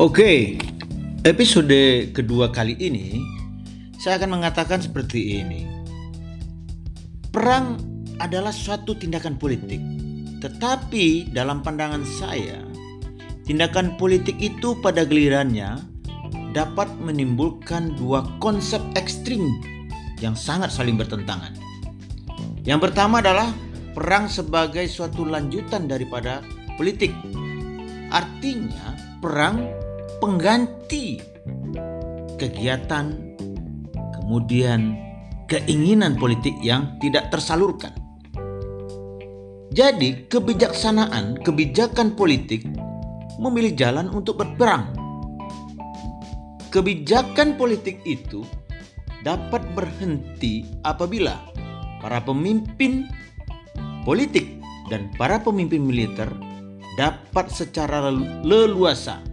Oke, episode kedua kali ini saya akan mengatakan seperti ini. Perang adalah suatu tindakan politik, tetapi dalam pandangan saya, tindakan politik itu pada gilirannya dapat menimbulkan dua konsep ekstrim yang sangat saling bertentangan. Yang pertama adalah perang sebagai suatu lanjutan daripada politik. Artinya, perang pengganti kegiatan, kemudian keinginan politik yang tidak tersalurkan. Jadi, kebijaksanaan, kebijakan politik memilih jalan untuk berperang. Kebijakan politik itu dapat berhenti apabila para pemimpin politik dan para pemimpin militer dapat secara leluasa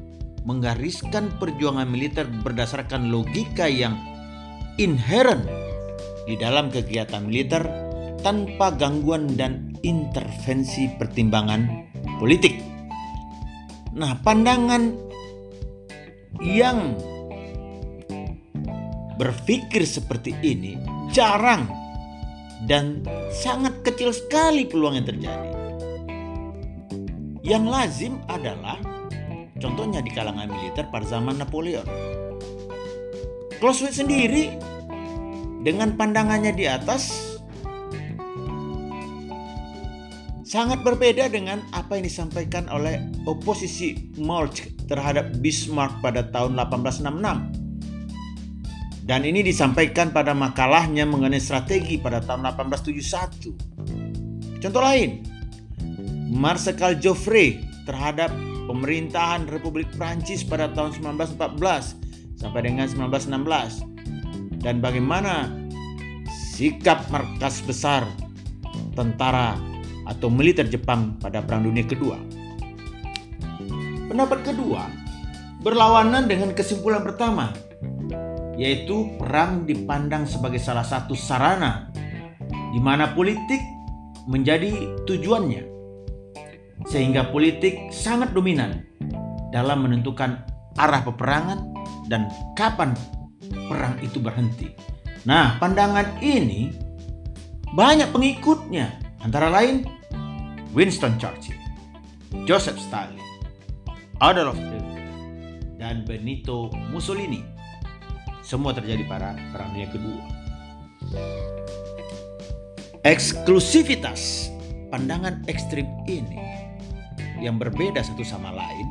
menggariskan perjuangan militer berdasarkan logika yang inherent di dalam kegiatan militer tanpa gangguan dan intervensi pertimbangan politik. Nah, pandangan yang berpikir seperti ini jarang dan sangat kecil sekali peluang yang terjadi. Yang lazim adalah contohnya di kalangan militer pada zaman Napoleon. Clausewitz sendiri dengan pandangannya di atas sangat berbeda dengan apa yang disampaikan oleh oposisi Moltke terhadap Bismarck pada tahun 1866. Dan ini disampaikan pada makalahnya mengenai strategi pada tahun 1871. Contoh lain, Marsekal Joffre terhadap pemerintahan Republik Prancis pada tahun 1914 sampai dengan 1916 dan bagaimana sikap markas besar tentara atau militer Jepang pada Perang Dunia Kedua. Pendapat kedua berlawanan dengan kesimpulan pertama, yaitu perang dipandang sebagai salah satu sarana di mana politik menjadi tujuannya sehingga politik sangat dominan dalam menentukan arah peperangan dan kapan perang itu berhenti. Nah, pandangan ini banyak pengikutnya, antara lain Winston Churchill, Joseph Stalin, Adolf Hitler, dan Benito Mussolini. Semua terjadi pada Perang Dunia Kedua. Eksklusivitas pandangan ekstrim ini yang berbeda satu sama lain,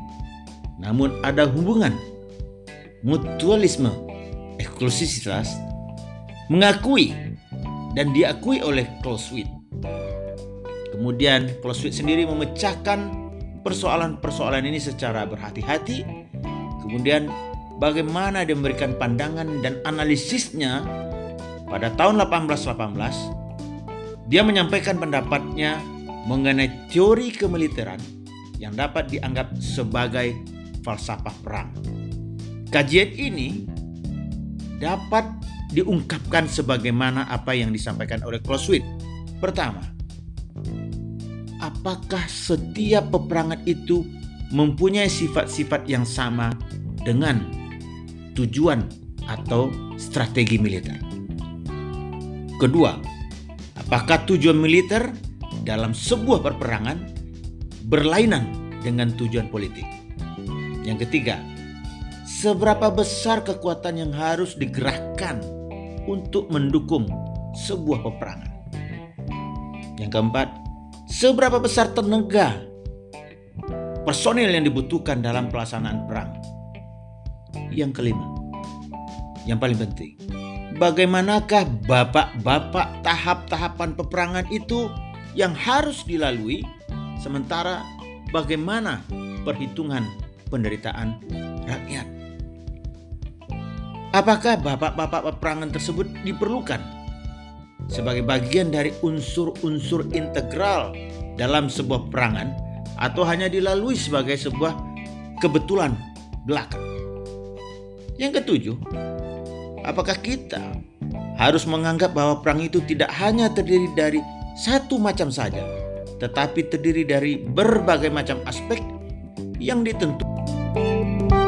namun ada hubungan mutualisme eksklusivitas mengakui dan diakui oleh Clausewitz. Kemudian Clausewitz sendiri memecahkan persoalan-persoalan ini secara berhati-hati. Kemudian bagaimana dia memberikan pandangan dan analisisnya pada tahun 1818 dia menyampaikan pendapatnya mengenai teori kemiliteran yang dapat dianggap sebagai falsafah perang. Kajian ini dapat diungkapkan sebagaimana apa yang disampaikan oleh Clausewitz. Pertama, apakah setiap peperangan itu mempunyai sifat-sifat yang sama dengan tujuan atau strategi militer? Kedua, apakah tujuan militer dalam sebuah perperangan berlainan dengan tujuan politik. Yang ketiga, seberapa besar kekuatan yang harus digerahkan untuk mendukung sebuah peperangan. Yang keempat, seberapa besar tenaga personil yang dibutuhkan dalam pelaksanaan perang. Yang kelima, yang paling penting, bagaimanakah bapak-bapak tahap-tahapan peperangan itu yang harus dilalui Sementara bagaimana perhitungan penderitaan rakyat? Apakah bapak-bapak peperangan tersebut diperlukan sebagai bagian dari unsur-unsur integral dalam sebuah perangan atau hanya dilalui sebagai sebuah kebetulan belaka? Yang ketujuh, apakah kita harus menganggap bahwa perang itu tidak hanya terdiri dari satu macam saja, tetapi terdiri dari berbagai macam aspek yang ditentukan.